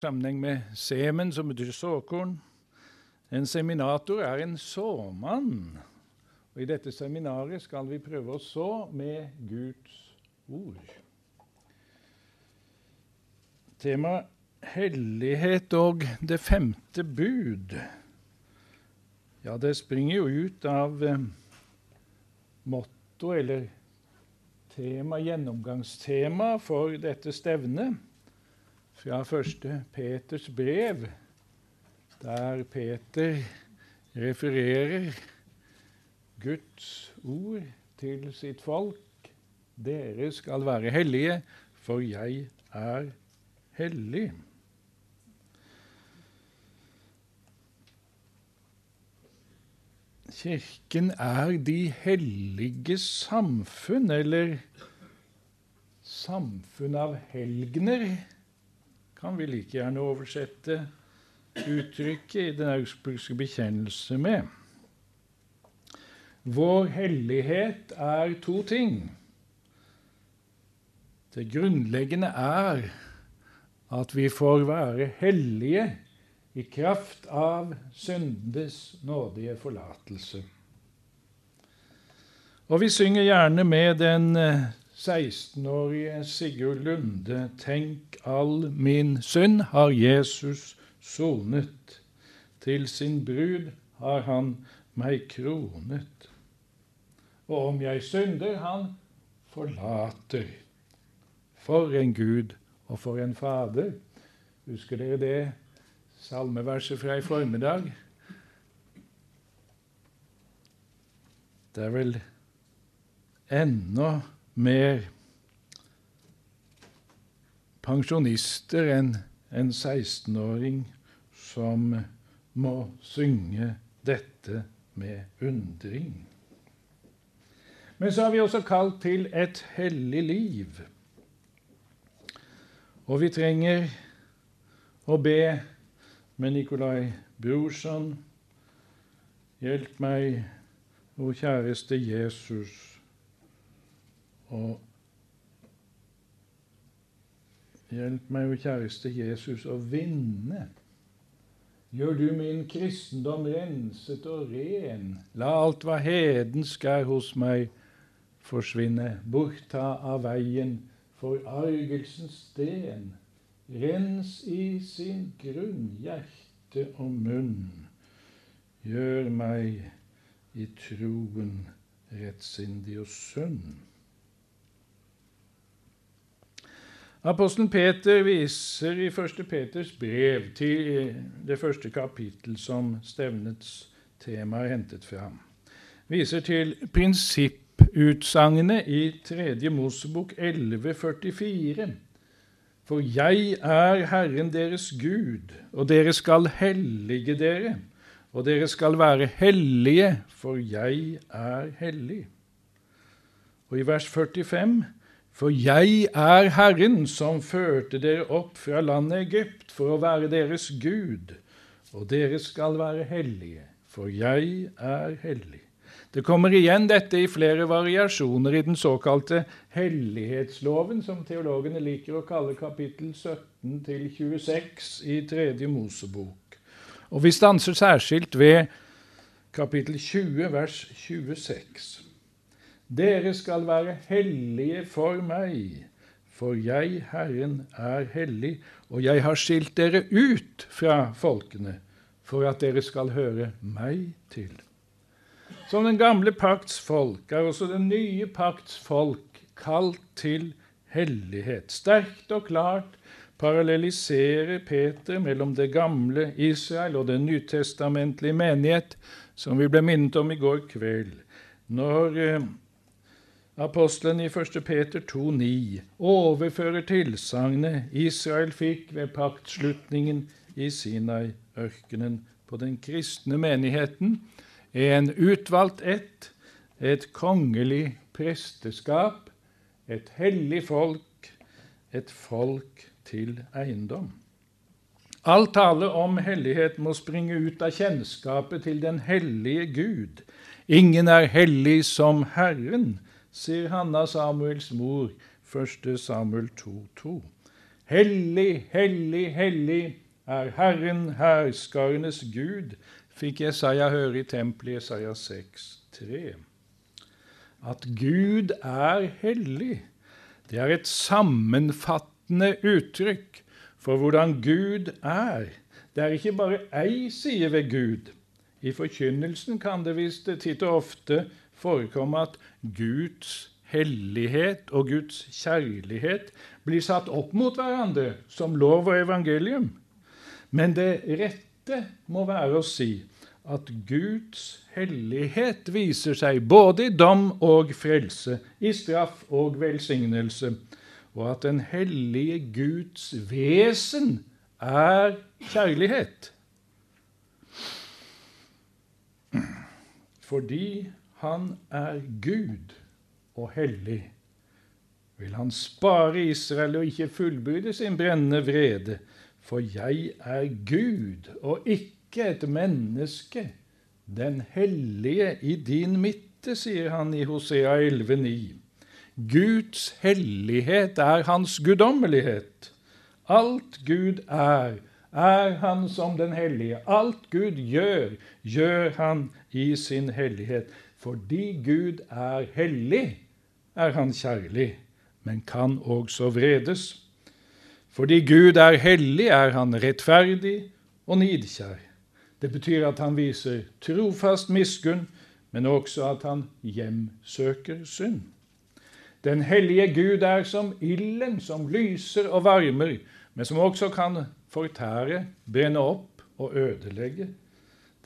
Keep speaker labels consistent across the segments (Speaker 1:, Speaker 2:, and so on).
Speaker 1: sammenheng med semen, som betyr såkorn. En seminator er en såmann. Og I dette seminaret skal vi prøve å så med Guds ord. Tema hellighet og det femte bud. Ja, det springer jo ut av eh, motto eller tema, gjennomgangstema for dette stevnet fra første Peters brev, der Peter refererer Guds ord til sitt folk. Dere skal være hellige, for jeg er hellig. Kirken er de helliges samfunn, eller samfunn av helgener kan vi like gjerne oversette uttrykket i Den augsburgske bekjennelse med. Vår hellighet er to ting. Det grunnleggende er at vi får være hellige i kraft av syndes nådige forlatelse. Og vi synger gjerne med den eh, 16-årige Sigurd Lunde, tenk all min synd har Jesus sonet. Til sin brud har han meg kronet. Og om jeg synder, han forlater. For en Gud og for en Fader. Husker dere det salmeverset fra i formiddag? Det er vel ennå mer pensjonister enn en 16-åring som må synge dette med undring. Men så har vi også kalt til et hellig liv. Og vi trenger å be med Nikolai Brorson Hjelp meg, o kjæreste Jesus og hjelp meg, jo kjæreste Jesus, å vinne. Gjør du min kristendom renset og ren. La alt hva hedensk er hos meg, forsvinne. Bortta av veien forargelsens sten. Rens i sin grunn hjerte og munn. Gjør meg i troen rettsindig og sunn. Apostelen Peter viser i 1. Peters brev til det første kapittel som stevnets tema er hentet fra. Viser til prinsipputsagnet i 3. Mosebok 11,44. For jeg er Herren deres Gud, og dere skal hellige dere, og dere skal være hellige, for jeg er hellig. Og i vers 45 for jeg er Herren som førte dere opp fra landet Egypt for å være deres Gud, og dere skal være hellige, for jeg er hellig. Det kommer igjen dette i flere variasjoner i den såkalte hellighetsloven, som teologene liker å kalle kapittel 17 til 26 i Tredje Mosebok. Og vi stanser særskilt ved kapittel 20, vers 26. Dere skal være hellige for meg, for jeg, Herren, er hellig, og jeg har skilt dere ut fra folkene, for at dere skal høre meg til. Som den gamle pakts folk er også den nye pakts folk kalt til hellighet. Sterkt og klart parallelliserer Peter mellom det gamle Israel og den nytestamentlige menighet, som vi ble minnet om i går kveld. Når eh, Apostelen i 1. Peter 2,9 overfører tilsagnet Israel fikk ved paktslutningen i Sinai-ørkenen på den kristne menigheten, en utvalgt ett, et kongelig presteskap, et hellig folk, et folk til eiendom. All tale om hellighet må springe ut av kjennskapet til den hellige Gud. Ingen er hellig som Herren, sier Hanna Samuels mor, 1. Samuel 2,2. Hellig, hellig, hellig er Herren herskarenes Gud, fikk Jesaja høre i tempelet i Jesaja 6, 3. At Gud er hellig, det er et sammenfattende uttrykk for hvordan Gud er. Det er ikke bare ei side ved Gud. I forkynnelsen kan det visst titt og ofte forekomme at Guds hellighet og Guds kjærlighet blir satt opp mot hverandre som lov og evangelium. Men det rette må være å si at Guds hellighet viser seg både i dom og frelse, i straff og velsignelse, og at den hellige Guds vesen er kjærlighet. Fordi han er Gud og hellig, vil han spare Israel og ikke fullbyrde sin brennende vrede. For jeg er Gud og ikke et menneske, den hellige i din midte, sier han i Hosea 11,9. Guds hellighet er hans guddommelighet. Alt Gud er, er han som den hellige. Alt Gud gjør, gjør han i sin hellighet. Fordi Gud er hellig, er han kjærlig, men kan også vredes. Fordi Gud er hellig, er han rettferdig og nidkjær. Det betyr at han viser trofast miskunn, men også at han hjemsøker synd. Den hellige Gud er som ilden som lyser og varmer, men som også kan fortære, brenne opp og ødelegge.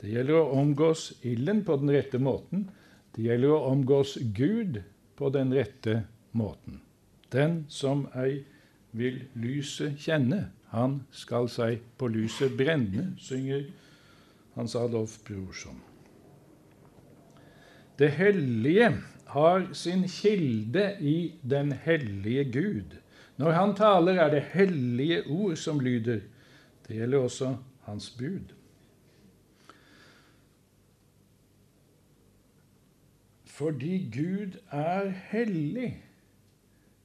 Speaker 1: Det gjelder å omgås ilden på den rette måten. Det gjelder å omgås Gud på den rette måten. Den som ei vil lyset kjenne, han skal seg på lyset brenne, synger Hans Adolf Brorson. Det hellige har sin kilde i den hellige Gud. Når han taler, er det hellige ord som lyder. Det gjelder også hans bud. Fordi Gud er hellig,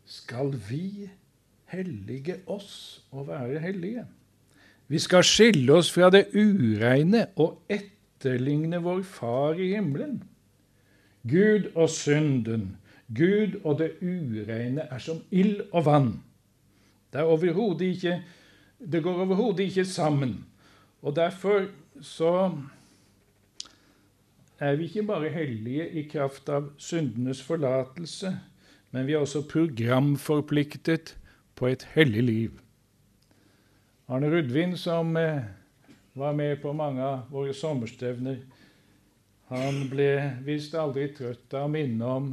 Speaker 1: skal vi hellige oss og være hellige. Vi skal skille oss fra det ureine og etterligne vår Far i himmelen. Gud og synden, Gud og det ureine er som ild og vann. Det, ikke, det går overhodet ikke sammen. Og derfor så er vi ikke bare hellige i kraft av syndenes forlatelse, men vi er også programforpliktet på et hellig liv. Arne Rudvin, som eh, var med på mange av våre sommerstevner, han ble visst aldri trøtt av å minne om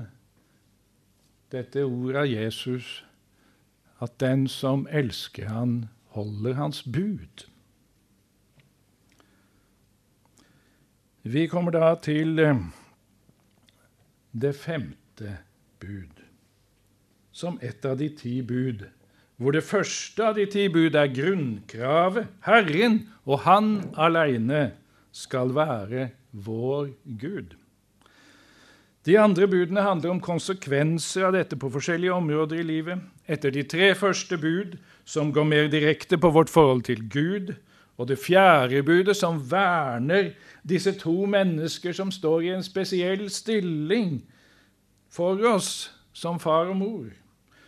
Speaker 1: dette ordet av Jesus, at den som elsker han, holder hans bud. Vi kommer da til eh, det femte bud, som et av de ti bud, hvor det første av de ti bud er grunnkravet. Herren og Han aleine skal være vår Gud. De andre budene handler om konsekvenser av dette på forskjellige områder i livet. Etter de tre første bud, som går mer direkte på vårt forhold til Gud, og det fjerde budet, som verner disse to mennesker som står i en spesiell stilling for oss som far og mor,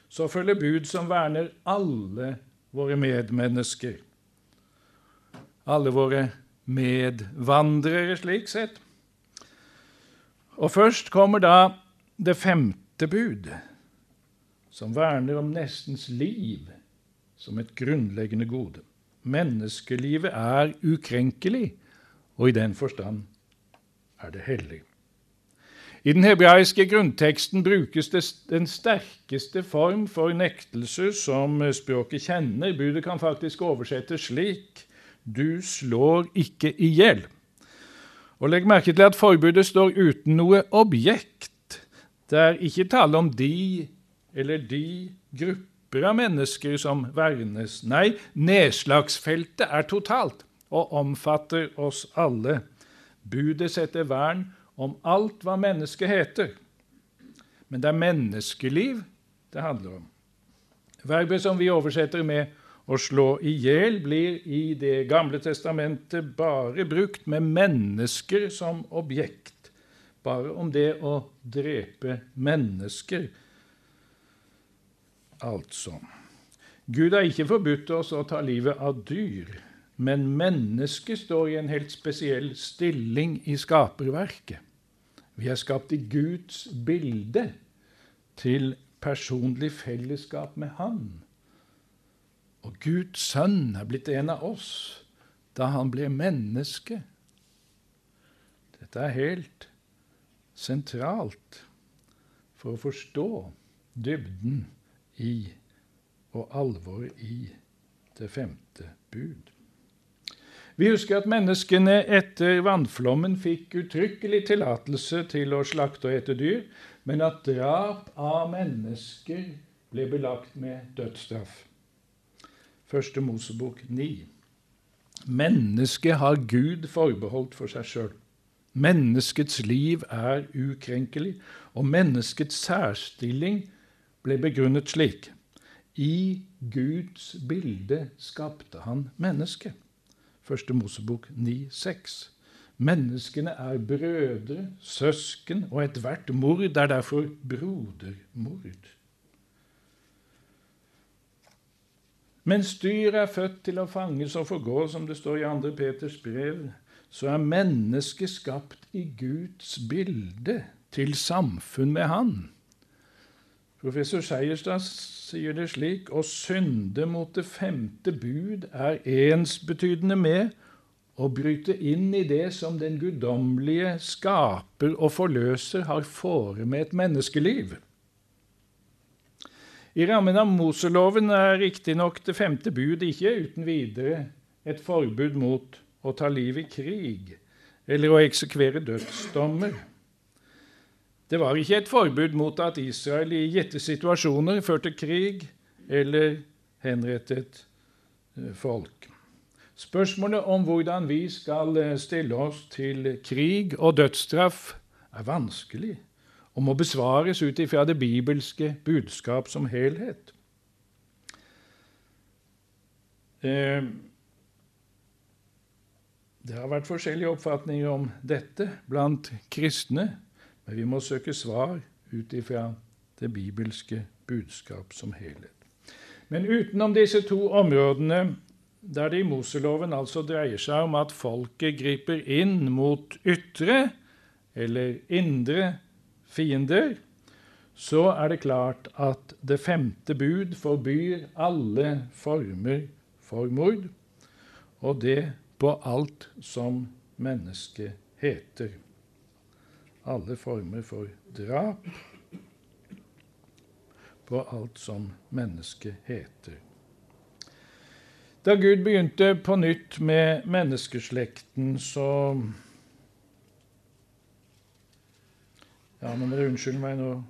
Speaker 1: så følger bud som verner alle våre medmennesker. Alle våre medvandrere, slik sett. Og først kommer da det femte bud, som verner om nestens liv som et grunnleggende gode. Menneskelivet er ukrenkelig, og i den forstand er det hellig. I den hebraiske grunnteksten brukes det den sterkeste form for nektelse som språket kjenner. Budet kan faktisk oversettes slik du slår ikke i hjel. Og Legg merke til at forbudet står uten noe objekt. Det er ikke tale om de eller de grupper grupper av mennesker som vernes. Nei, nedslagsfeltet er totalt og omfatter oss alle. Budet setter vern om alt hva mennesket heter. Men det er menneskeliv det handler om. Verbet som vi oversetter med Å slå i hjel blir i Det gamle testamentet bare brukt med mennesker som objekt. Bare om det å drepe mennesker. Altså Gud har ikke forbudt oss å ta livet av dyr, men mennesket står i en helt spesiell stilling i skaperverket. Vi er skapt i Guds bilde til personlig fellesskap med Han. Og Guds sønn er blitt en av oss da han ble menneske. Dette er helt sentralt for å forstå dybden i og alvor i det femte bud. Vi husker at menneskene etter vannflommen fikk uttrykkelig tillatelse til å slakte og ete dyr, men at drap av mennesker ble belagt med dødsstraff. Første Mosebok 9. Mennesket har Gud forbeholdt for seg sjøl. Menneskets liv er ukrenkelig, og menneskets særstilling ble begrunnet slik. I Guds bilde skapte han mennesket. Første Mosebok 9,6. Menneskene er brødre, søsken, og ethvert mord er derfor brodermord. Mens dyr er født til å fanges og forgå, som det står i 2. Peters brev, så er mennesket skapt i Guds bilde, til samfunn med Han. Professor Seierstad sier det slik å synde mot det femte bud er ensbetydende med å bryte inn i det som den guddommelige skaper og forløser har fore med et menneskeliv. I rammen av Moseloven er riktignok det femte bud ikke uten videre et forbud mot å ta liv i krig eller å eksekvere dødsdommer. Det var ikke et forbud mot at Israel i gitte situasjoner førte krig eller henrettet eh, folk. Spørsmålet om hvordan vi skal eh, stille oss til krig og dødsstraff, er vanskelig og må besvares ut ifra det bibelske budskap som helhet. Eh, det har vært forskjellige oppfatninger om dette blant kristne, men vi må søke svar ut ifra det bibelske budskap som helhet. Men utenom disse to områdene, der det i Moseloven altså dreier seg om at folket griper inn mot ytre eller indre fiender, så er det klart at det femte bud forbyr alle former for mord, og det på alt som menneske heter. Alle former for drap på alt som menneske heter. Da Gud begynte på nytt med menneskeslekten, så Ja, nå må meg, nå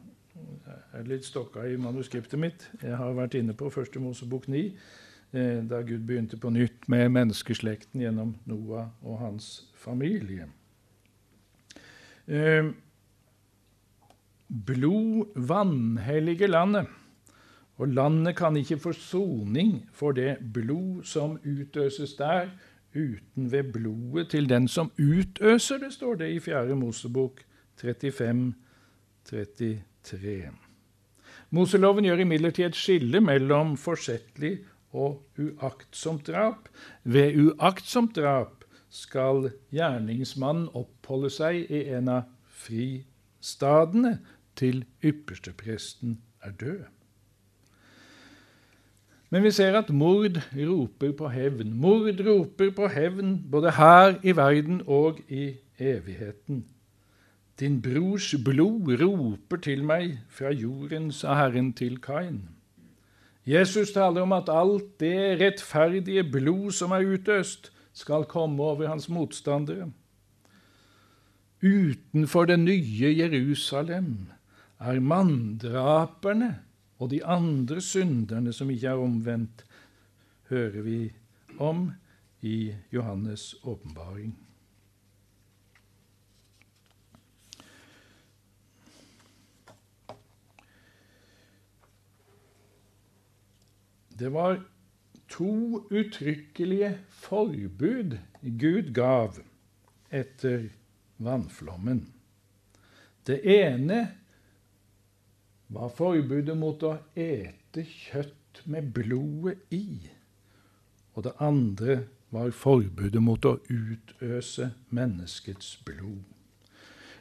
Speaker 1: er det litt stokka i manuskriptet mitt. Jeg har vært inne på Første Mosebok 9, eh, da Gud begynte på nytt med menneskeslekten gjennom Noah og hans familie. Eh, blod vanhellige landet, og landet kan ikke få soning for det blod som utøses der, uten ved blodet til den som utøser det, står det i 4. Mosebok 35, 33. Moseloven gjør imidlertid et skille mellom forsettlig og uaktsomt drap. Ved uaktsomt drap skal gjerningsmannen oppholde seg i en av fristadene til ypperstepresten er død. Men vi ser at mord roper på hevn. Mord roper på hevn både her i verden og i evigheten. Din brors blod roper til meg fra jorden, sa Herren til Kain. Jesus taler om at alt det rettferdige blod som er utøst, skal komme over hans motstandere. Utenfor det nye Jerusalem er manndraperne og de andre synderne som ikke er omvendt, hører vi om i Johannes' åpenbaring. Det var to uttrykkelige forbud Gud gav etter vannflommen. Det ene var forbudet mot å ete kjøtt med blodet i. Og det andre var forbudet mot å utøse menneskets blod.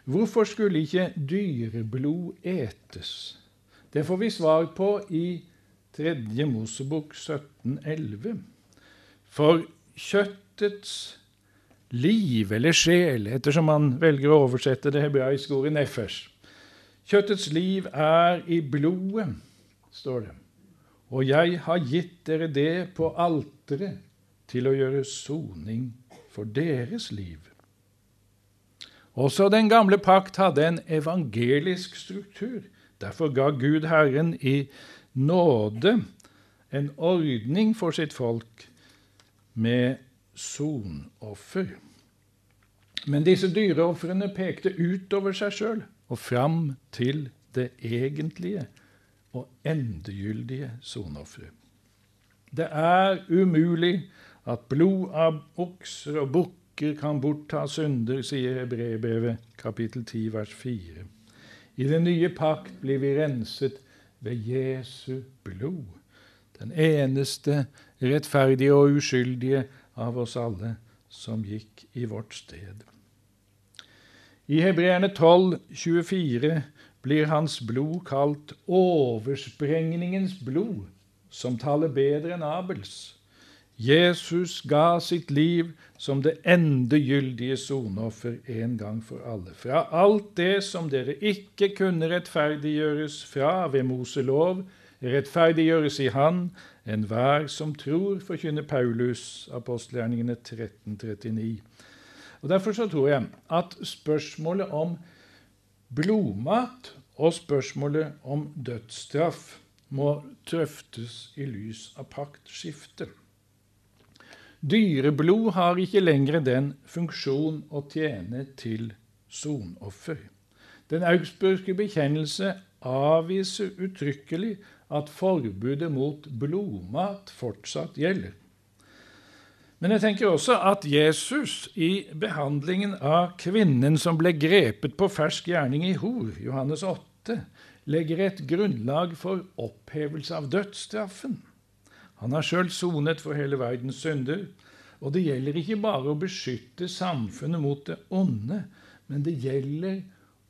Speaker 1: Hvorfor skulle ikke dyreblod etes? Det får vi svar på i 3. Mosebok 1711. For kjøttets liv eller sjel, ettersom man velger å oversette det hebraiske ordet nefesh Kjøttets liv er i blodet, står det. Og jeg har gitt dere det på alteret til å gjøre soning for deres liv. Også den gamle pakt hadde en evangelisk struktur. Derfor ga Gud Herren i nåde en ordning for sitt folk med sonoffer. Men disse dyreofrene pekte utover seg sjøl og fram til det egentlige og endegyldige sonofferet. Det er umulig at blod av okser og bukker kan bortta synder, sier Hebreerbrevet kapittel 10 vers 4. I den nye pakt blir vi renset ved Jesu blod, den eneste rettferdige og uskyldige av oss alle som gikk i vårt sted. I Hebreerne 12, 24 blir hans blod kalt oversprengningens blod, som taler bedre enn Abels. Jesus ga sitt liv som det endegyldige soneoffer en gang for alle. Fra alt det som dere ikke kunne rettferdiggjøres fra ved Moselov, rettferdiggjøres i Han, enhver som tror, forkynner Paulus, apostelgjerningene 1339. Og Derfor så tror jeg at spørsmålet om blodmat og spørsmålet om dødsstraff må drøftes i lys av paktskiftet. Dyreblod har ikke lenger den funksjon å tjene til sonoffer. Den augsburgske bekjennelse avviser uttrykkelig at forbudet mot blodmat fortsatt gjelder. Men jeg tenker også at Jesus i behandlingen av kvinnen som ble grepet på fersk gjerning i Hor, Johannes 8, legger et grunnlag for opphevelse av dødsstraffen. Han har sjøl sonet for hele verdens synder. Og det gjelder ikke bare å beskytte samfunnet mot det onde, men det gjelder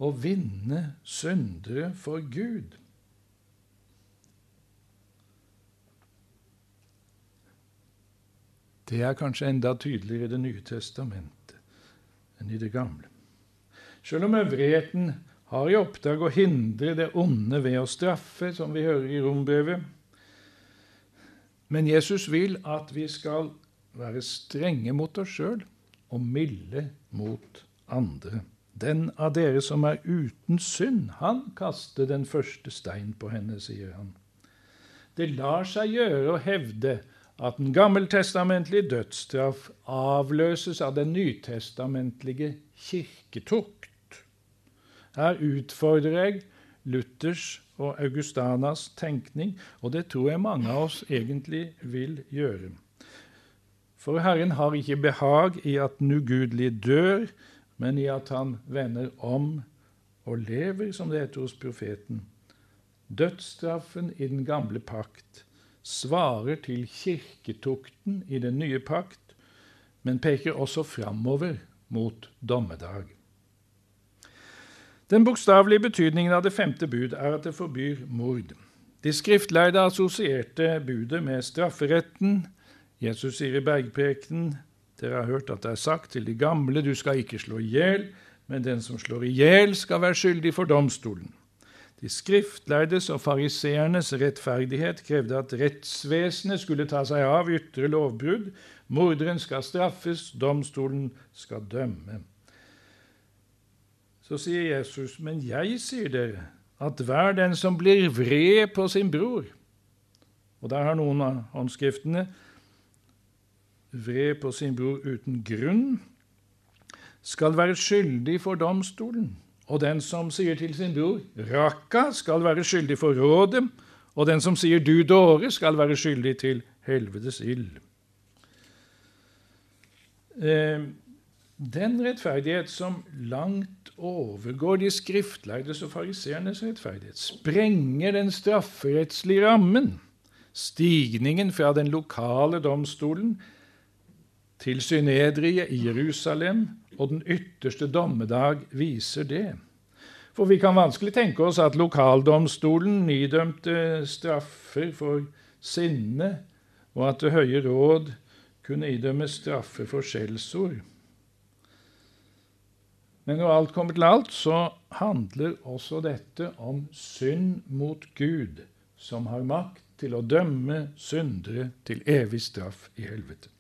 Speaker 1: å vinne syndere for Gud. Det er kanskje enda tydeligere i Det nye testamentet enn i Det gamle. Selv om øvrigheten har i oppdrag å hindre det onde ved å straffe, som vi hører i rombrevet, men Jesus vil at vi skal være strenge mot oss sjøl og milde mot andre. Den av dere som er uten synd, han kaster den første stein på henne, sier han. Det lar seg gjøre å hevde at den gammeltestamentlige dødsstraff avløses av den nytestamentlige kirketukt. Her utfordrer jeg Luthers og Augustanas tenkning, og det tror jeg mange av oss egentlig vil gjøre. For Herren har ikke behag i at den ugudelige dør, men i at han vender om og lever, som det heter hos profeten. Dødsstraffen i den gamle pakt svarer til kirketukten i den nye pakt, men peker også framover mot dommedag. Den bokstavelige betydningen av det femte bud er at det forbyr mord. De skriftlærde assosierte budet med strafferetten. Jesus sier i bergprekenen dere har hørt at det er sagt til de gamle du skal ikke slå i hjel, men den som slår i hjel, skal være skyldig for domstolen. De skriftlærdes og fariseernes rettferdighet krevde at rettsvesenet skulle ta seg av ytre lovbrudd. Morderen skal straffes, domstolen skal dømme. Så sier Jesus, men jeg sier dere at hver den som blir vred på sin bror Og der har noen av håndskriftene vred på sin bror uten grunn, skal være skyldig for domstolen. Og den som sier til sin bror 'Raka', skal være skyldig for rådet. Og den som sier 'du dåre', skal være skyldig til helvetes ild. Eh, den rettferdighet som langt overgår de skriftlærdes og fariseernes rettferdighet, sprenger den strafferettslige rammen. Stigningen fra den lokale domstolen til synedriet i Jerusalem og den ytterste dommedag viser det. For vi kan vanskelig tenke oss at lokaldomstolen idømte straffer for sinne, og at Det høye råd kunne idømme straffer for skjellsord. Men når alt kommer til alt, så handler også dette om synd mot Gud, som har makt til å dømme syndere til evig straff i helvete.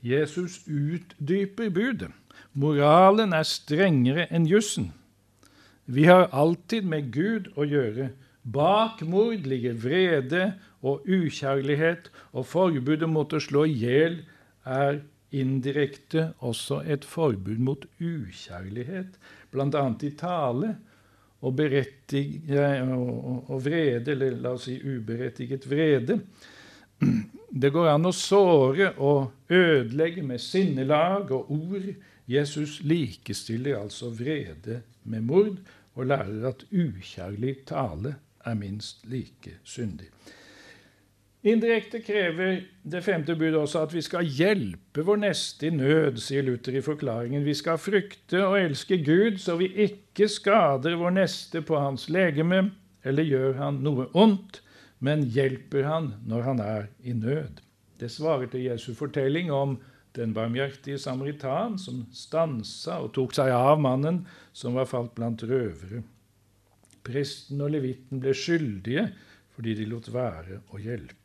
Speaker 1: Jesus utdyper budet. Moralen er strengere enn jussen. Vi har alltid med Gud å gjøre. Bak mord ligger vrede og ukjærlighet, og forbudet mot å slå i hjel er indirekte også et forbud mot ukjærlighet, bl.a. i tale og, og, og vrede, eller la oss si uberettiget vrede. Det går an å såre og ødelegge med sinnelag og ord. Jesus likestiller altså vrede med mord og lærer at ukjærlig tale er minst like syndig. Indirekte krever det femte budet også at vi skal hjelpe vår neste i nød, sier Luther i forklaringen. Vi skal frykte og elske Gud, så vi ikke skader vår neste på hans legeme eller gjør han noe ondt, men hjelper han når han er i nød. Det svarer til Jesu fortelling om den barmhjertige samaritan som stansa og tok seg av mannen som var falt blant røvere. Presten og levitten ble skyldige fordi de lot være å hjelpe.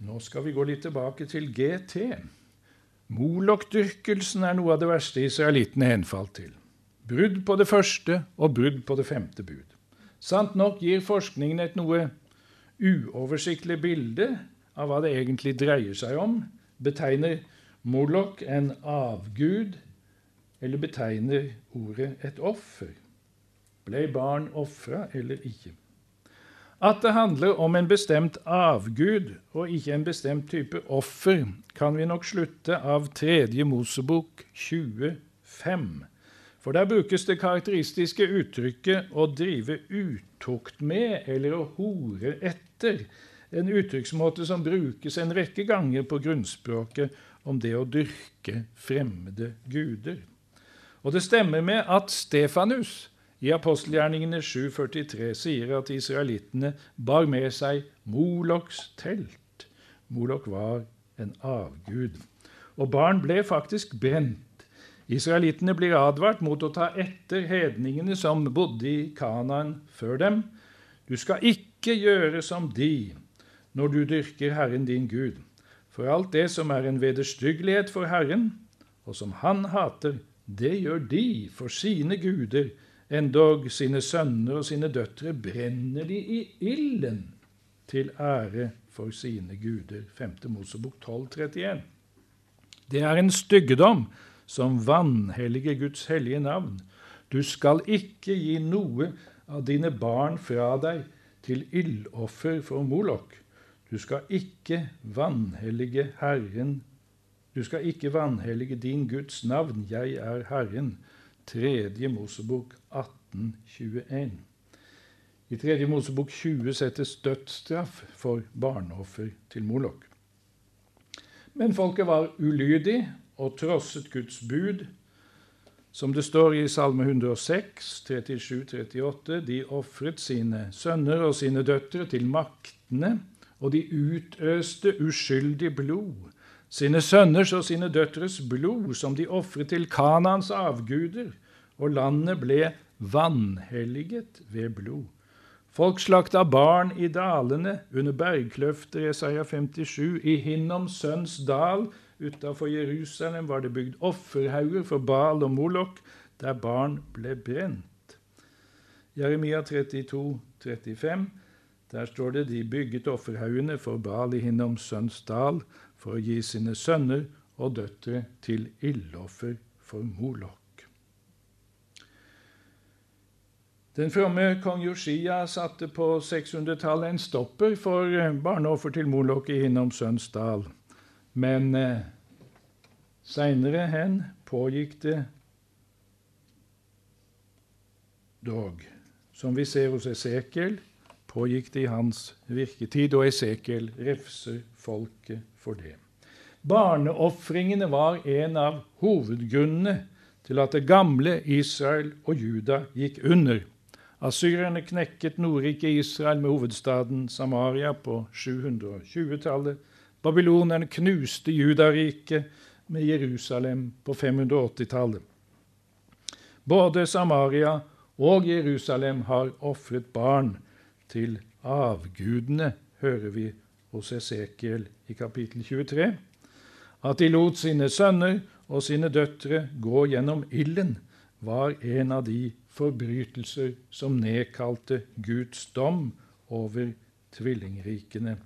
Speaker 1: Nå skal vi gå litt tilbake til GT. Molokdyrkelsen er noe av det verste israelittene henfalt til. Brudd på det første og brudd på det femte bud. Sant nok gir forskningen et noe uoversiktlig bilde av hva det egentlig dreier seg om. Betegner Molok en avgud, eller betegner ordet et offer? Ble barn ofra eller ikke? At det handler om en bestemt avgud og ikke en bestemt type offer, kan vi nok slutte av tredje Mosebok 25. For der brukes det karakteristiske uttrykket 'å drive utukt med' eller 'å hore etter', en uttrykksmåte som brukes en rekke ganger på grunnspråket om det å dyrke fremmede guder. Og det stemmer med at Stefanus i apostelgjerningene 7,43 sier at israelittene bar med seg Moloks telt. Molok var en avgud. Og barn ble faktisk brent. Israelittene blir advart mot å ta etter hedningene som bodde i Kanaan før dem. Du skal ikke gjøre som de når du dyrker Herren din Gud. For alt det som er en vederstyggelighet for Herren, og som Han hater, det gjør de for sine guder Endog sine sønner og sine døtre brenner de i ilden til ære for sine guder. 5. Mosebok 1231. Det er en styggedom som vanhelliger Guds hellige navn. Du skal ikke gi noe av dine barn fra deg til ildoffer for Molok. Du skal ikke vanhellige Herren. Du skal ikke vanhellige din Guds navn. Jeg er Herren. 3. Mosebok 1821. I 3. Mosebok 20 settes dødsstraff for barneoffer til Molok. Men folket var ulydig og trosset Guds bud. Som det står i Salme 106, 37-38, de ofret sine sønner og sine døtre til maktene, og de utøste uskyldig blod sine sønners og sine døtres blod, som de ofret til Kanans avguder, og landet ble vanhelliget ved blod. Folk slakta barn i dalene, under bergkløfter, Jesaja 57. I Hinnoms sønns dal utafor Jerusalem var det bygd offerhauger for Bal og Molok, der barn ble brent. Jeremia 32, 35. Der står det de bygget offerhaugene for Bal i Hinnoms sønns dal for å gi sine sønner og døtre til ildoffer for Molok. Den fromme kong Josia satte på 600-tallet en stopper for eh, barneoffer til Molok i Hinnom Sønsdal. Men eh, seinere hen pågikk det dog. Som vi ser hos Esekiel, pågikk det i hans virketid, og Esekiel refser folket for det. Barneofringene var en av hovedgrunnene til at det gamle Israel og Juda gikk under. Asyrerne knekket Nordriket Israel med hovedstaden Samaria på 720-tallet. Babylonerne knuste Judariket med Jerusalem på 580-tallet. Både Samaria og Jerusalem har ofret barn til avgudene, hører vi hos Esekiel i kapittel 23. At de lot sine sønner og sine døtre gå gjennom ilden, var en av de forbrytelser som nedkalte Guds dom over tvillingrikene.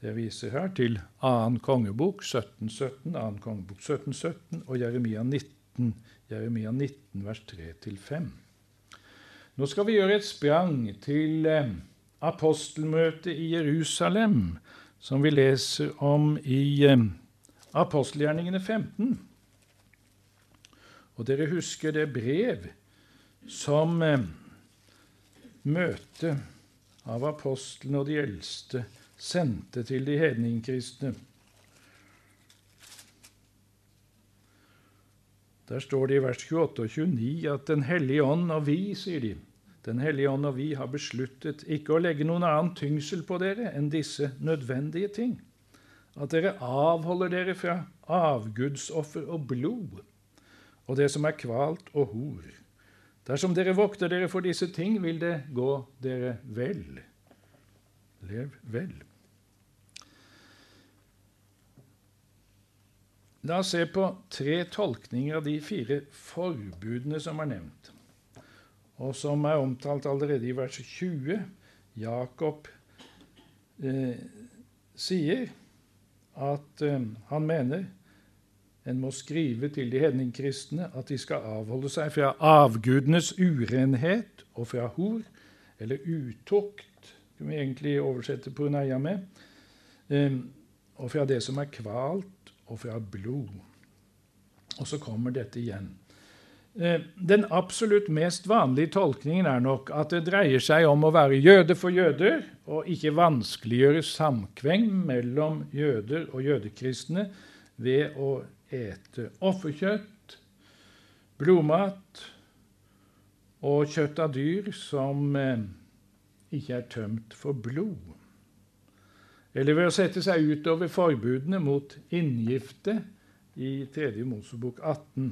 Speaker 1: Jeg viser her til 2. kongebok 1717, 2. kongebok 1717 og Jeremia 19, Jeremia 19 vers 3-5. Nå skal vi gjøre et sprang til eh, apostelmøtet i Jerusalem, som vi leser om i eh, apostelgjerningene 15. Og dere husker det brev som eh, møtet av apostlene og de eldste sendte til de hedningkristne. Der står det i vers 28 og 29 at Den hellige ånd og vi, sier de, Den hellige ånd og vi har besluttet ikke å legge noen annen tyngsel på dere enn disse nødvendige ting. At dere avholder dere fra avgudsoffer og blod og det som er kvalt og hor. Dersom dere vokter dere for disse ting, vil det gå dere vel. Lev vel. La oss se på tre tolkninger av de fire forbudene som er nevnt, og som er omtalt allerede i vers 20. Jakob eh, sier at eh, han mener en må skrive til de hedningkristne at de skal avholde seg fra avgudenes urenhet og fra hor, eller utukt, som vi egentlig oversette på med, um, og fra det som er kvalt, og fra blod. Og så kommer dette igjen. Eh, den absolutt mest vanlige tolkningen er nok at det dreier seg om å være jøde for jøder, og ikke vanskeliggjøre samkvem mellom jøder og jødekristne ved å ete offerkjøtt, blodmat og kjøtt av dyr som eh, ikke er tømt for blod. Eller ved å sette seg utover forbudene mot inngifte i 3. Mosebok 18.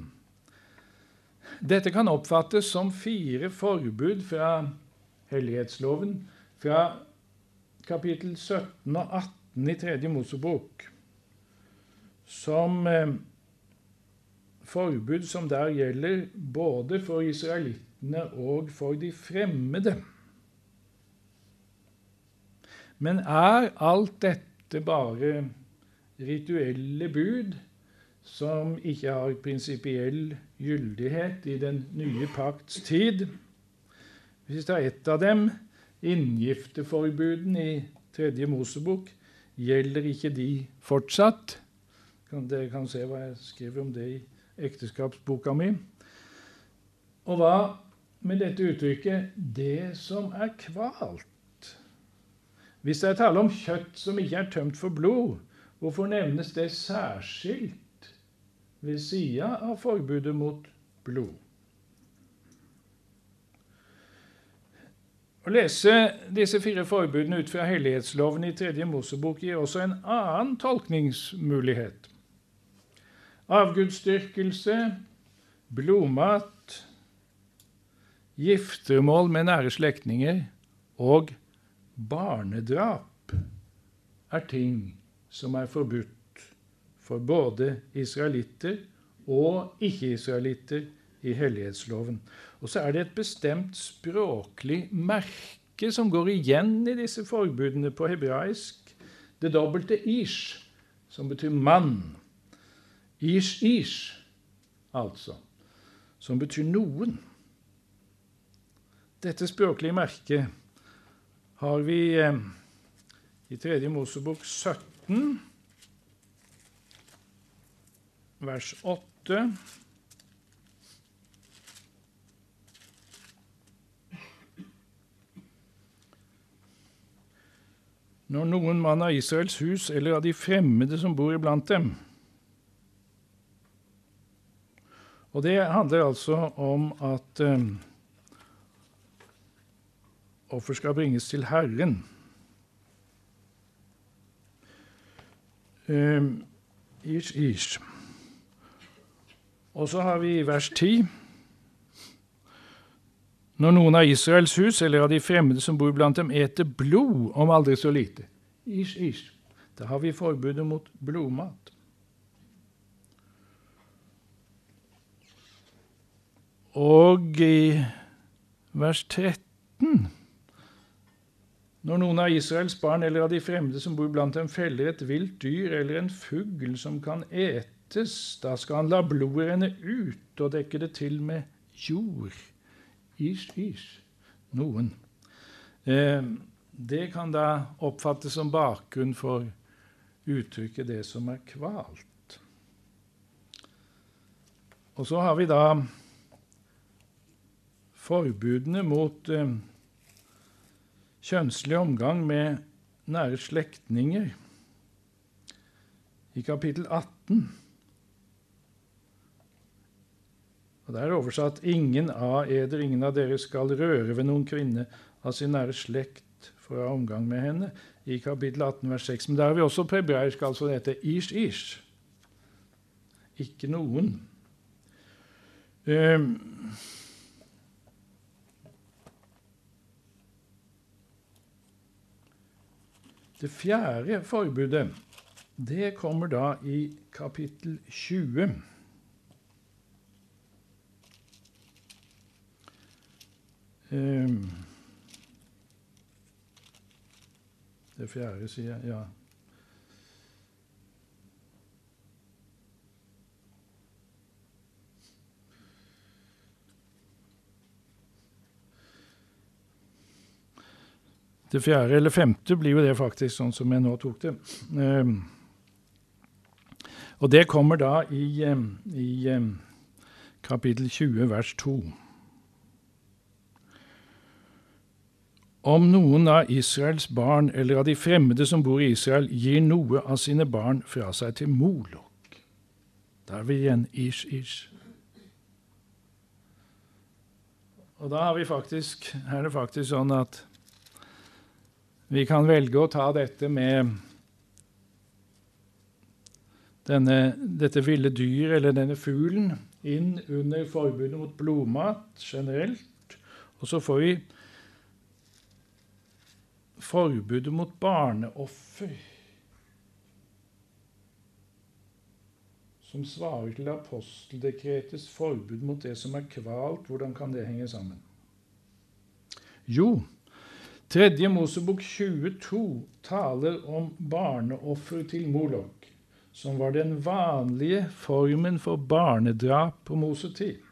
Speaker 1: Dette kan oppfattes som fire forbud fra hellighetsloven, fra kapittel 17 og 18 i 3. Mosebok som eh, forbud som der gjelder både for israelittene og for de fremmede. Men er alt dette bare rituelle bud som ikke har prinsipiell gyldighet i den nye pakts tid? Hvis det er ett av dem, inngifteforbudene i Tredje Mosebok, gjelder ikke de fortsatt? Dere kan se hva jeg skriver om det i ekteskapsboka mi. Og hva med dette uttrykket 'det som er kvalt'? Hvis det er tale om kjøtt som ikke er tømt for blod, hvorfor nevnes det særskilt ved sida av forbudet mot blod? Å lese disse fire forbudene ut fra hellighetsloven i tredje Mosebok gir også en annen tolkningsmulighet. Avgudsdyrkelse, blodmat, giftermål med nære slektninger og barnedrap er ting som er forbudt for både israelitter og ikke-israelitter i hellighetsloven. Og så er det et bestemt språklig merke som går igjen i disse forbudene på hebraisk. Det dobbelte ish, som betyr mann. Ish-ish, altså, som betyr noen. Dette språklige merket har vi eh, i 3. Mosebok 17, vers 8. Når noen mann av Israels hus eller av de fremmede som bor iblant dem Og det handler altså om at um, offer skal bringes til Herren. Um, ish, ish. Og så har vi vers 10. Når noen av Israels hus eller av de fremmede som bor blant dem, eter blod, om aldri så lite. Ish, ish. Da har vi forbudet mot blodmat. Og i vers 13 Når noen av Israels barn eller av de fremmede som bor blant dem, feller et vilt dyr eller en fugl som kan etes, da skal han la blodet renne ut og dekke det til med jord. Ish, ish. Noen. Eh, det kan da oppfattes som bakgrunn for uttrykket 'det som er kvalt'. Og så har vi da forbudene mot eh, kjønnslig omgang med nære slektninger i kapittel 18. Og Der er oversatt 'ingen av eder, ingen av dere skal røre ved noen kvinne av sin nære slekt for å ha omgang med henne', i kapittel 18 vers 6. Men der har vi også på altså altså dette 'ish ish'. Ikke noen. Um, Det fjerde forbudet det kommer da i kapittel 20. Um, det fjerde, sier jeg. Ja. Det fjerde eller femte blir jo det faktisk, sånn som jeg nå tok det. Um, og det kommer da i, um, i um, kapittel 20, vers 2. Om noen av Israels barn eller av de fremmede som bor i Israel, gir noe av sine barn fra seg til Molok Da er vi igjen ish, ish. Og da vi faktisk, er det faktisk sånn at vi kan velge å ta dette med denne, dette ville dyr eller denne fuglen inn under forbudet mot blodmat generelt. Og så får vi forbudet mot barneoffer, som svarer til aposteldekretets forbud mot det som er kvalt. Hvordan kan det henge sammen? Jo, Tredje Mosebok 22 taler om barneoffer til Molok, som var den vanlige formen for barnedrap på Mosetid.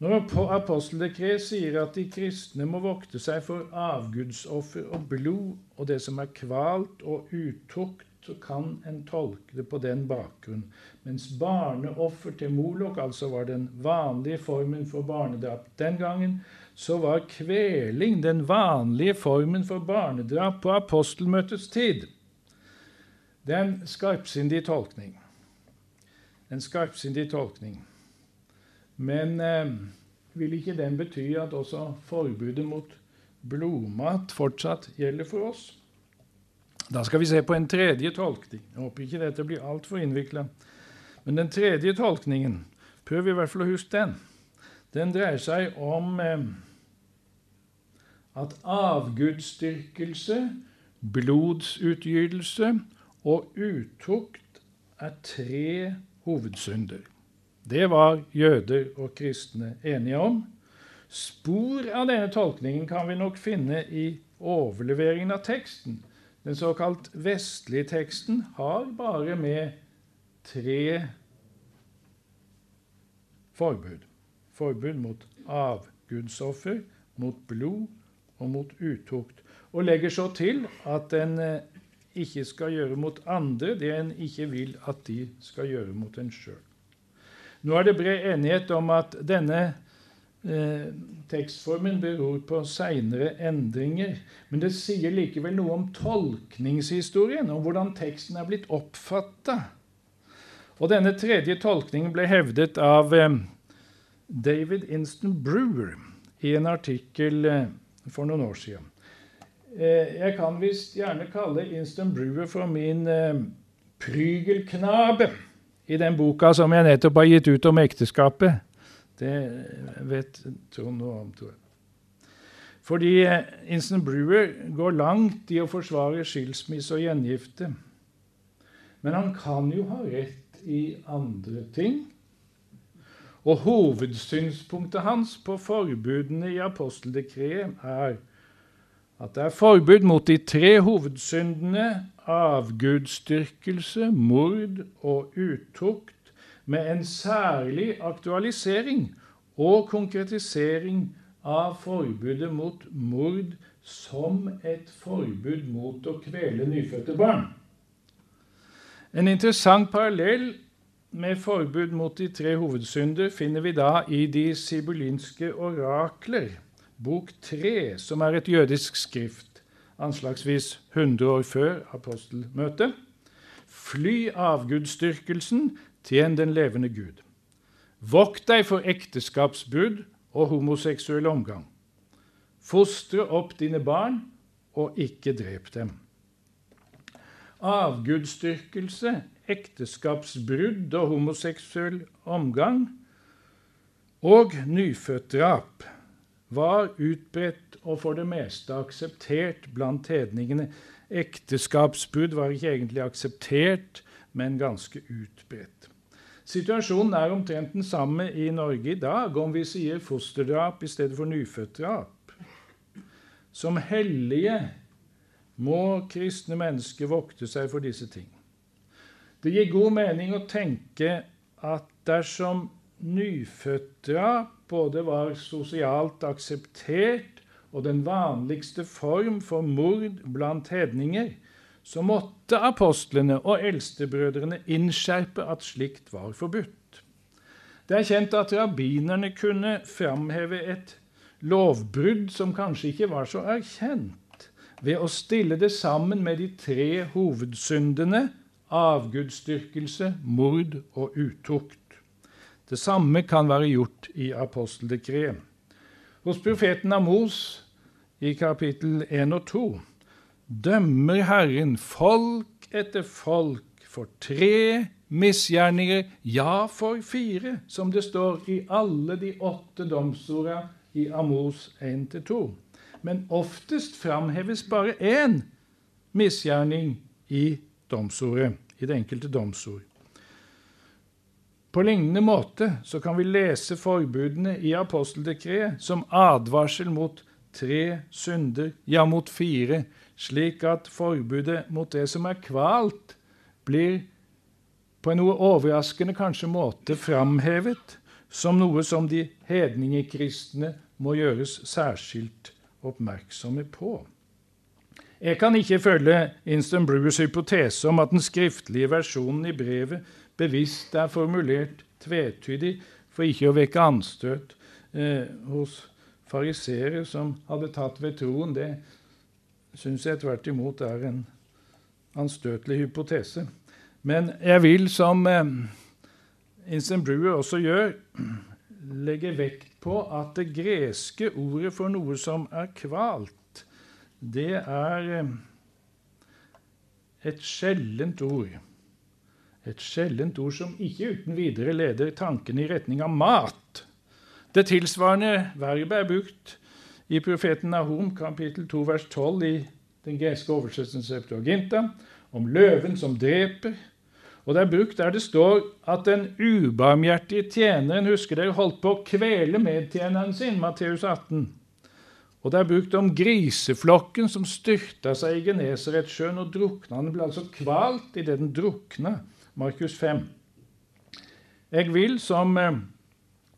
Speaker 1: Når aposteldekret sier at de kristne må vokte seg for avgudsoffer og blod og det som er kvalt og utukt, så kan en tolke det på den bakgrunn. Mens barneoffer til Molok altså var den vanlige formen for barnedrap den gangen, så var kveling den vanlige formen for barnedrap på apostelmøtets tid. Det er en skarpsindig tolkning. En skarpsindig tolkning. Men eh, vil ikke den bety at også forbudet mot blodmat fortsatt gjelder for oss? Da skal vi se på en tredje tolkning. Jeg håper ikke dette blir altfor innvikla. Men den tredje tolkningen, prøv i hvert fall å huske den. Den dreier seg om eh, at avgudsdyrkelse, blodsutgytelse og utukt er tre hovedsynder. Det var jøder og kristne enige om. Spor av denne tolkningen kan vi nok finne i overleveringen av teksten. Den såkalt vestlige teksten har bare med tre forbud. Forbud mot avgudsoffer, mot blod og mot utukt, og legger så til at en eh, ikke skal gjøre mot andre det en ikke vil at de skal gjøre mot en sjøl. Nå er det bred enighet om at denne eh, tekstformen beror på seinere endringer, men det sier likevel noe om tolkningshistorien, om hvordan teksten er blitt oppfatta. Og denne tredje tolkningen ble hevdet av eh, David Inston Brewer i en artikkel eh, for noen år siden. Eh, jeg kan visst gjerne kalle Instant Brewer for min eh, prygelknabe i den boka som jeg nettopp har gitt ut om ekteskapet. Det vet Trond noe om, tror jeg. Fordi Instant Brewer går langt i å forsvare skilsmisse og gjengifte. Men han kan jo ha rett i andre ting. Og hovedsynspunktet hans på forbudene i aposteldekreet er at det er forbud mot de tre hovedsyndene avgudsdyrkelse, mord og utukt, med en særlig aktualisering og konkretisering av forbudet mot mord som et forbud mot å kvele nyfødte barn. En interessant parallell med forbud mot de tre hovedsynder finner vi da i de sibulinske orakler bok tre, som er et jødisk skrift, anslagsvis 100 år før apostelmøtet. Fly avgudsdyrkelsen, tjen den levende Gud. Vokt deg for ekteskapsbud og homoseksuell omgang. Fostre opp dine barn, og ikke drep dem. Avgudsdyrkelse, ekteskapsbrudd og homoseksuell omgang og nyfødtdrap var utbredt og for det meste akseptert blant hedningene. Ekteskapsbrudd var ikke egentlig akseptert, men ganske utbredt. Situasjonen er omtrent den samme i Norge i dag, om vi sier fosterdrap i stedet for nyfødtdrap. Som hellige må kristne mennesker vokte seg for disse ting. Det gir god mening å tenke at dersom nyfødtdrap både var sosialt akseptert og den vanligste form for mord blant hedninger, så måtte apostlene og eldstebrødrene innskjerpe at slikt var forbudt. Det er kjent at rabbinerne kunne framheve et lovbrudd som kanskje ikke var så erkjent, ved å stille det sammen med de tre hovedsyndene avgudsdyrkelse, mord og utukt. Det samme kan være gjort i aposteldekret. Hos profeten Amos i kapittel 1 og 2 dømmer Herren folk etter folk for tre misgjerninger, ja, for fire, som det står i alle de åtte domsorda i Amos 1-2. Men oftest framheves bare én misgjerning i domsordet, i det enkelte domsord. På lignende måte så kan vi lese forbudene i aposteldekreet som advarsel mot tre synder, ja, mot fire, slik at forbudet mot det som er kvalt, blir på en noe overraskende kanskje måte framhevet som noe som de hedningekristne må gjøres særskilt oppmerksomme på. Jeg kan ikke følge Inston Brewers hypotese om at den skriftlige versjonen i brevet bevisst er formulert tvetydig for ikke å vekke anstøt eh, hos fariseere som hadde tatt ved troen, det syns jeg tvert imot er en anstøtelig hypotese. Men jeg vil, som eh, Instant Brewer også gjør, legge vekt på at det greske ordet for noe som er kvalt, det er eh, et sjeldent ord. Et sjeldent ord som ikke uten videre leder tankene i retning av mat. Det tilsvarende verbet er brukt i profeten Nahum kapittel 2 vers 12 i den greske oversettelsen Septuaginta, om løven som dreper. Og det er brukt der det står at den ubarmhjertige tjeneren husker dere, holdt på å kvele medtjeneren sin, Matteus 18. Og det er brukt om griseflokken som styrta seg i Genesaretsjøen og drukna. Den ble altså kvalt idet den drukna. Markus 5. Jeg vil, som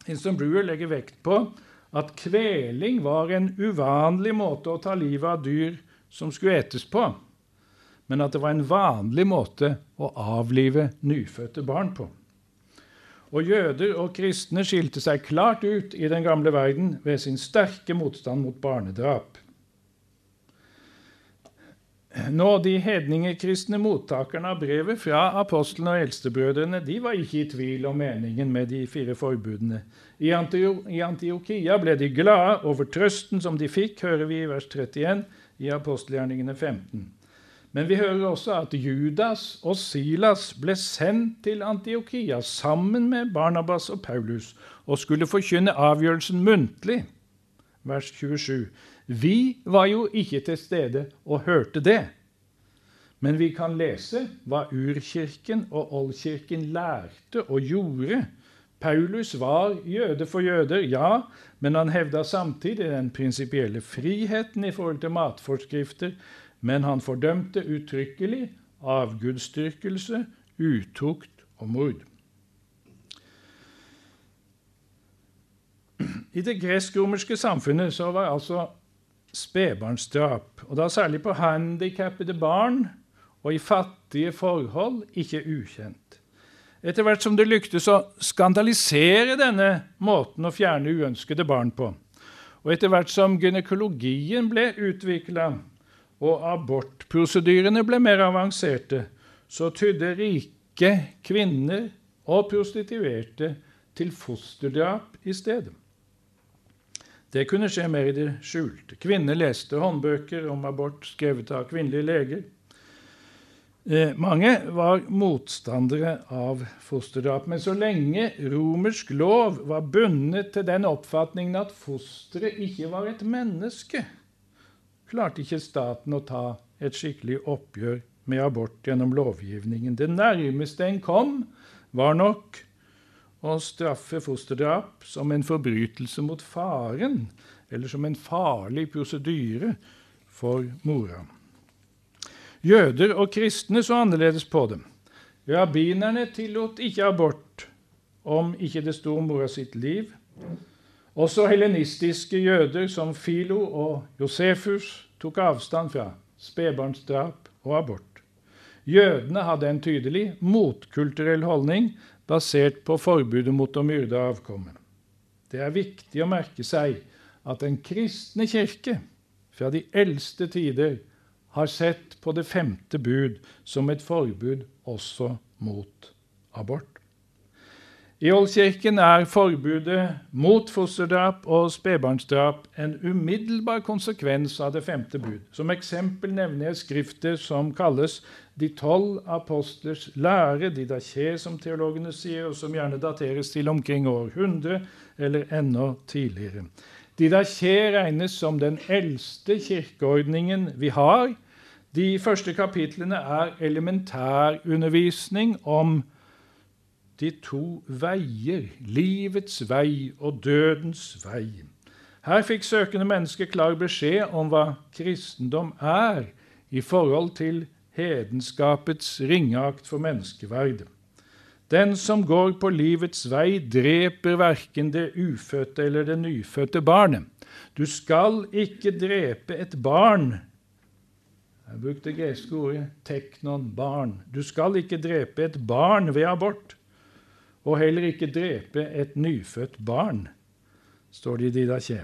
Speaker 1: Inston eh, Brewer legger vekt på, at kveling var en uvanlig måte å ta livet av dyr som skulle etes på, men at det var en vanlig måte å avlive nyfødte barn på. Og jøder og kristne skilte seg klart ut i den gamle verden ved sin sterke motstand mot barnedrap. Nå, De hedningekristne mottakerne av brevet fra apostlene og eldstebrødrene de var ikke i tvil om meningen med de fire forbudene. I, Antiokia ble de glade over trøsten som de fikk, hører vi i vers 31 i apostelgjerningene 15. Men vi hører også at Judas og Silas ble sendt til Antiokia sammen med Barnabas og Paulus og skulle forkynne avgjørelsen muntlig. Vers 27. Vi var jo ikke til stede og hørte det. Men vi kan lese hva urkirken og oldkirken lærte og gjorde. Paulus var jøde for jøder, ja, men han hevda samtidig den prinsipielle friheten i forhold til matforskrifter, men han fordømte uttrykkelig avgudsdyrkelse, utukt og mord. I det gresk-romerske samfunnet så var altså spedbarnsdrap, og da særlig på handikappede barn og i fattige forhold, ikke ukjent. Etter hvert som det lyktes å skandalisere denne måten å fjerne uønskede barn på, og etter hvert som gynekologien ble utvikla og abortprosedyrene ble mer avanserte, så tydde rike kvinner og prostituerte til fosterdrap i stedet. Det kunne skje mer i det skjulte. Kvinner leste håndbøker om abort skrevet av kvinnelige leger. Eh, mange var motstandere av fosterdrap, men så lenge romersk lov var bundet til den oppfatningen at fosteret ikke var et menneske, klarte ikke staten å ta et skikkelig oppgjør med abort gjennom lovgivningen. Det nærmeste en kom, var nok å straffe fosterdrap som en forbrytelse mot faren, eller som en farlig prosedyre for mora. Jøder og kristne så annerledes på det. Rabbinerne tillot ikke abort om ikke det sto mora sitt liv. Også helenistiske jøder som Filo og Josefus tok avstand fra spedbarnsdrap og abort. Jødene hadde en tydelig motkulturell holdning basert på forbudet mot å myrde avkommet. Det er viktig å merke seg at den kristne kirke fra de eldste tider har sett på det femte bud som et forbud også mot abort. I Oldkirken er forbudet mot fosterdrap og spedbarnsdrap en umiddelbar konsekvens av det femte bud. Som eksempel nevner jeg skrifter som kalles De tolv apostlers lære, didaché, som teologene sier, og som gjerne dateres til omkring århundre eller enda tidligere. Didaché regnes som den eldste kirkeordningen vi har. De første kapitlene er elementærundervisning om de to veier, livets vei og dødens vei. Her fikk søkende mennesker klar beskjed om hva kristendom er i forhold til hedenskapets ringeakt for menneskeverdet. Den som går på livets vei, dreper verken det ufødte eller det nyfødte barnet. Du skal ikke drepe et barn. Jeg brukte greske ordet 'teknon', barn. Du skal ikke drepe et barn ved abort og heller ikke drepe et nyfødt barn, står det i Didaché.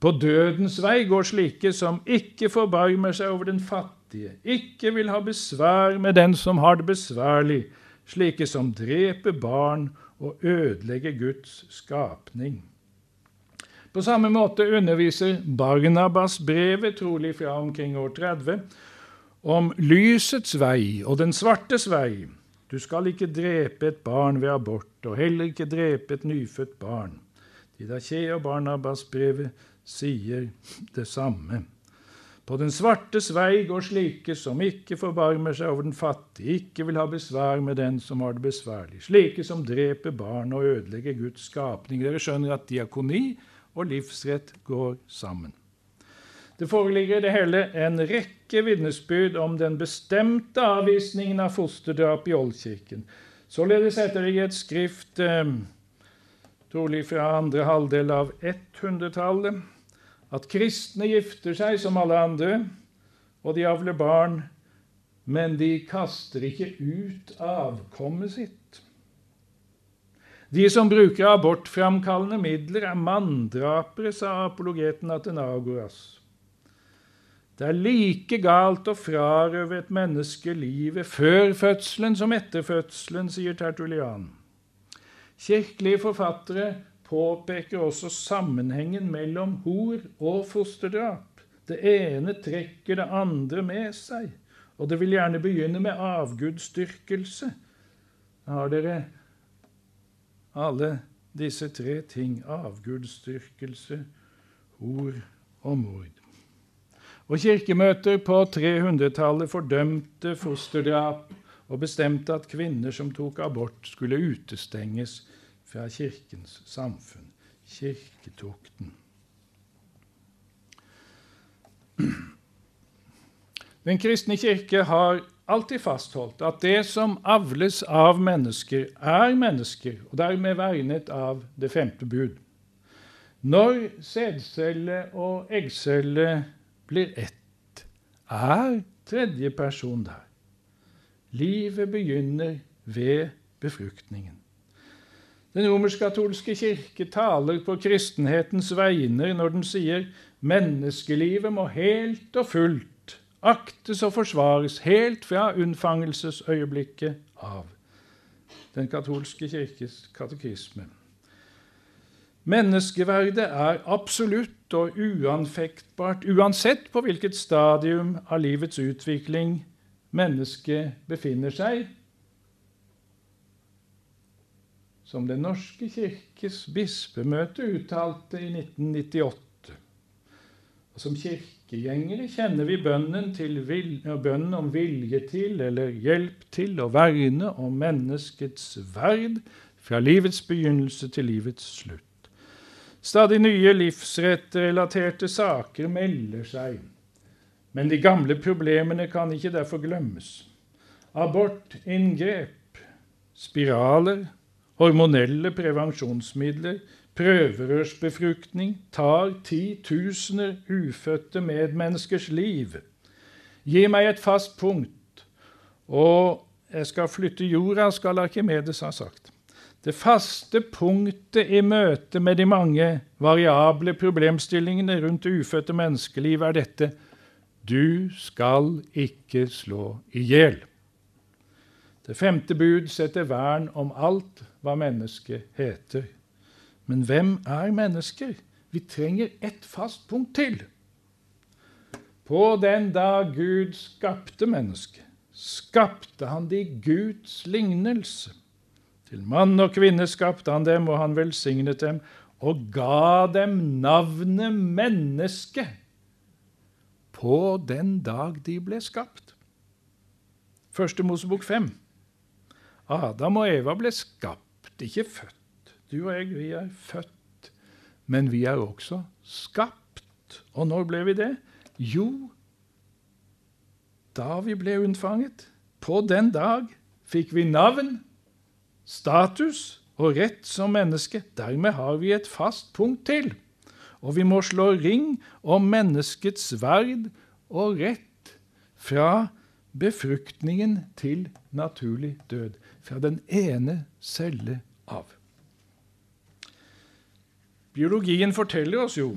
Speaker 1: På dødens vei går slike som ikke forbarmer seg over den fattige, ikke vil ha besvær med den som har det besværlig, slike som dreper barn og ødelegger Guds skapning. På samme måte underviser Barnabas brevet, trolig fra omkring år 30, om lysets vei og den svartes vei, du skal ikke drepe et barn ved abort, og heller ikke drepe et nyfødt barn. Didaché og Barnabas-brevet sier det samme. På den svartes vei går slike som ikke forbarmer seg over den fattige, ikke vil ha besvær med den som har det besværlig, slike som dreper barn og ødelegger Guds skapning. Dere skjønner at diakoni og livsrett går sammen. Det foreligger det hele en rekke vitnesbyrd om den bestemte avvisningen av fosterdrap i Oldkirken. Således heter det i et skrift eh, trolig fra andre halvdel av 100-tallet, at kristne gifter seg som alle andre, og de avler barn, men de kaster ikke ut avkommet sitt. De som bruker abortframkallende midler, er manndrapere, sa apologeten Atenagoras. Det er like galt å frarøve et menneske livet før fødselen som etter fødselen, sier Tertulian. Kirkelige forfattere påpeker også sammenhengen mellom hor og fosterdrap. Det ene trekker det andre med seg, og det vil gjerne begynne med avgudsdyrkelse. Har dere alle disse tre ting avgudsdyrkelse, hor og mord. Og Kirkemøter på 300-tallet fordømte fosterdrap og bestemte at kvinner som tok abort, skulle utestenges fra Kirkens samfunn, kirketukten. Den kristne kirke har alltid fastholdt at det som avles av mennesker, er mennesker, og dermed vernet av det femte bud. Når sædcelle og eggcelle blir ett, er tredje person der. Livet begynner ved befruktningen. Den romersk-katolske kirke taler på kristenhetens vegne når den sier menneskelivet må helt og fullt aktes og forsvares helt fra unnfangelsesøyeblikket av. Den katolske kirkes katekisme. Menneskeverdet er absolutt og uanfektbart uansett på hvilket stadium av livets utvikling mennesket befinner seg. Som Den norske kirkes bispemøte uttalte i 1998. Og som kirkegjengere kjenner vi bønnen, bønnen om vilje til eller hjelp til å verne om menneskets verd fra livets begynnelse til livets slutt. Stadig nye livsrettrelaterte saker melder seg. Men de gamle problemene kan ikke derfor glemmes. Abortinngrep, spiraler, hormonelle prevensjonsmidler, prøverørsbefruktning tar titusener ufødte medmenneskers liv. Gi meg et fast punkt, og jeg skal flytte jorda, skal Arkimedes ha sagt. Det faste punktet i møte med de mange variable problemstillingene rundt det ufødte menneskeliv er dette du skal ikke slå i hjel. Det femte bud setter vern om alt hva mennesket heter. Men hvem er mennesker? Vi trenger ett fast punkt til. På den dag Gud skapte mennesket, skapte han det i Guds lignelse. Til mann og kvinne skapte han dem, og han velsignet dem og ga dem navnet menneske på den dag de ble skapt. Første Mosebok 5. Adam og Eva ble skapt, ikke født. Du og jeg, vi er født, men vi er også skapt. Og når ble vi det? Jo, da vi ble unnfanget. På den dag fikk vi navn status og rett som menneske. Dermed har vi et fast punkt til. Og vi må slå ring om menneskets verd og rett fra befruktningen til naturlig død. Fra den ene celle av. Biologien forteller oss jo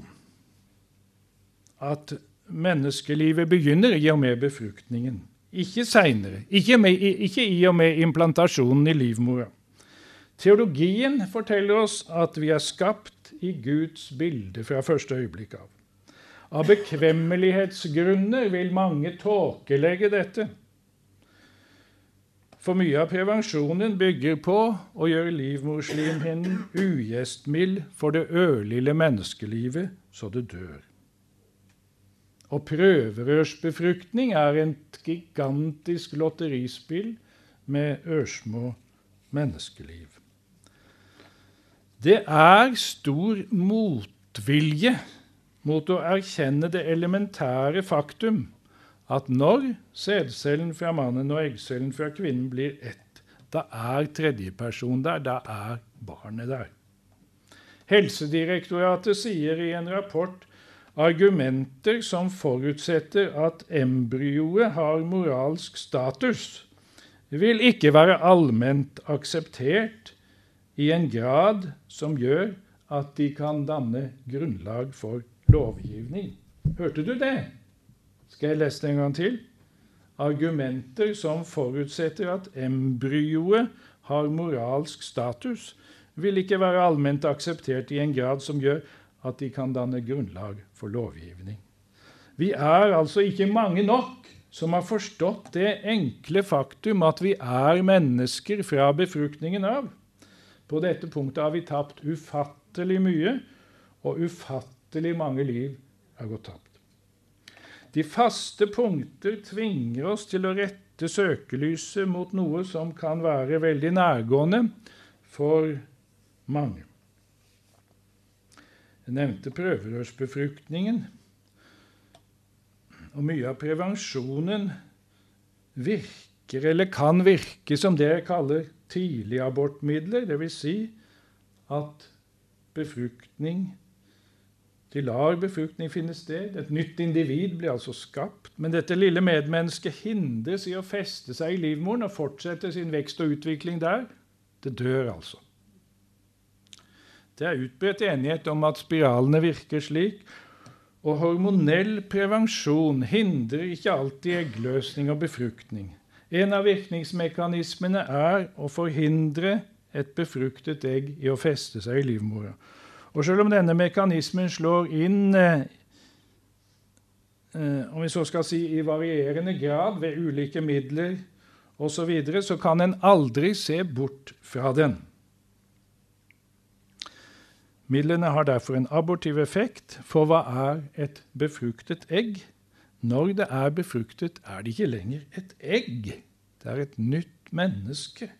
Speaker 1: at menneskelivet begynner i og med befruktningen. Ikke seinere. Ikke, ikke, i og med implantasjonen i livmora. Teologien forteller oss at vi er skapt i Guds bilde fra første øyeblikk av. Av bekvemmelighetsgrunner vil mange tåkelegge dette. For mye av prevensjonen bygger på å gjøre livmorslimhinnen ugjestmild for det ørlille menneskelivet så det dør. Og prøverørsbefruktning er et gigantisk lotterispill med ørsmå menneskeliv. Det er stor motvilje mot å erkjenne det elementære faktum at når sædcellen fra mannen og eggcellen fra kvinnen blir ett, da er tredjeperson der, da er barnet der. Helsedirektoratet sier i en rapport argumenter som forutsetter at embryoet har moralsk status, vil ikke være allment akseptert i en grad som gjør at de kan danne grunnlag for lovgivning. Hørte du det? Skal jeg lese det en gang til? Argumenter som forutsetter at embryoet har moralsk status, vil ikke være allment akseptert i en grad som gjør at de kan danne grunnlag for lovgivning. Vi er altså ikke mange nok som har forstått det enkle faktum at vi er mennesker fra befruktningen av. På dette punktet har vi tapt ufattelig mye, og ufattelig mange liv er gått tapt. De faste punkter tvinger oss til å rette søkelyset mot noe som kan være veldig nærgående for mange. Jeg nevnte prøverørsbefruktningen. Og mye av prevensjonen virker, eller kan virke, som det jeg kaller tidligabortmidler. Dvs. Si at befruktning De lar befruktning finne sted. Et nytt individ blir altså skapt. Men dette lille medmennesket hindres i å feste seg i livmoren og fortsette sin vekst og utvikling der. Det dør altså. Det er utbredt enighet om at spiralene virker slik. Og hormonell prevensjon hindrer ikke alltid eggløsning og befruktning. En av virkningsmekanismene er å forhindre et befruktet egg i å feste seg i livmora. Og selv om denne mekanismen slår inn eh, om vi så skal si i varierende grad ved ulike midler osv., så, så kan en aldri se bort fra den. Midlene har derfor en abortiv effekt, for hva er et befruktet egg? Når det er befruktet, er det ikke lenger et egg. Det er et nytt menneske.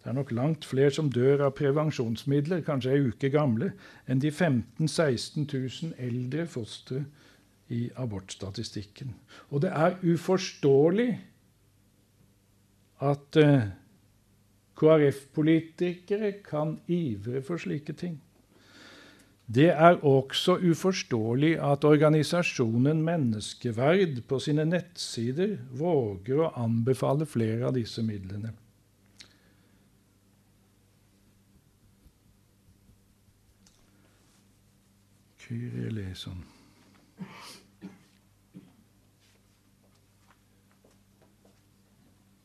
Speaker 1: Det er nok langt flere som dør av prevensjonsmidler, kanskje ei uke gamle, enn de 15 000-16 000 eldre fostre i abortstatistikken. Og det er uforståelig at uh, KrF-politikere kan ivre for slike ting. Det er også uforståelig at organisasjonen Menneskeverd på sine nettsider våger å anbefale flere av disse midlene. Kyrie eleison.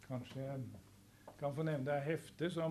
Speaker 1: Kanskje jeg kan få nevne det er hefte som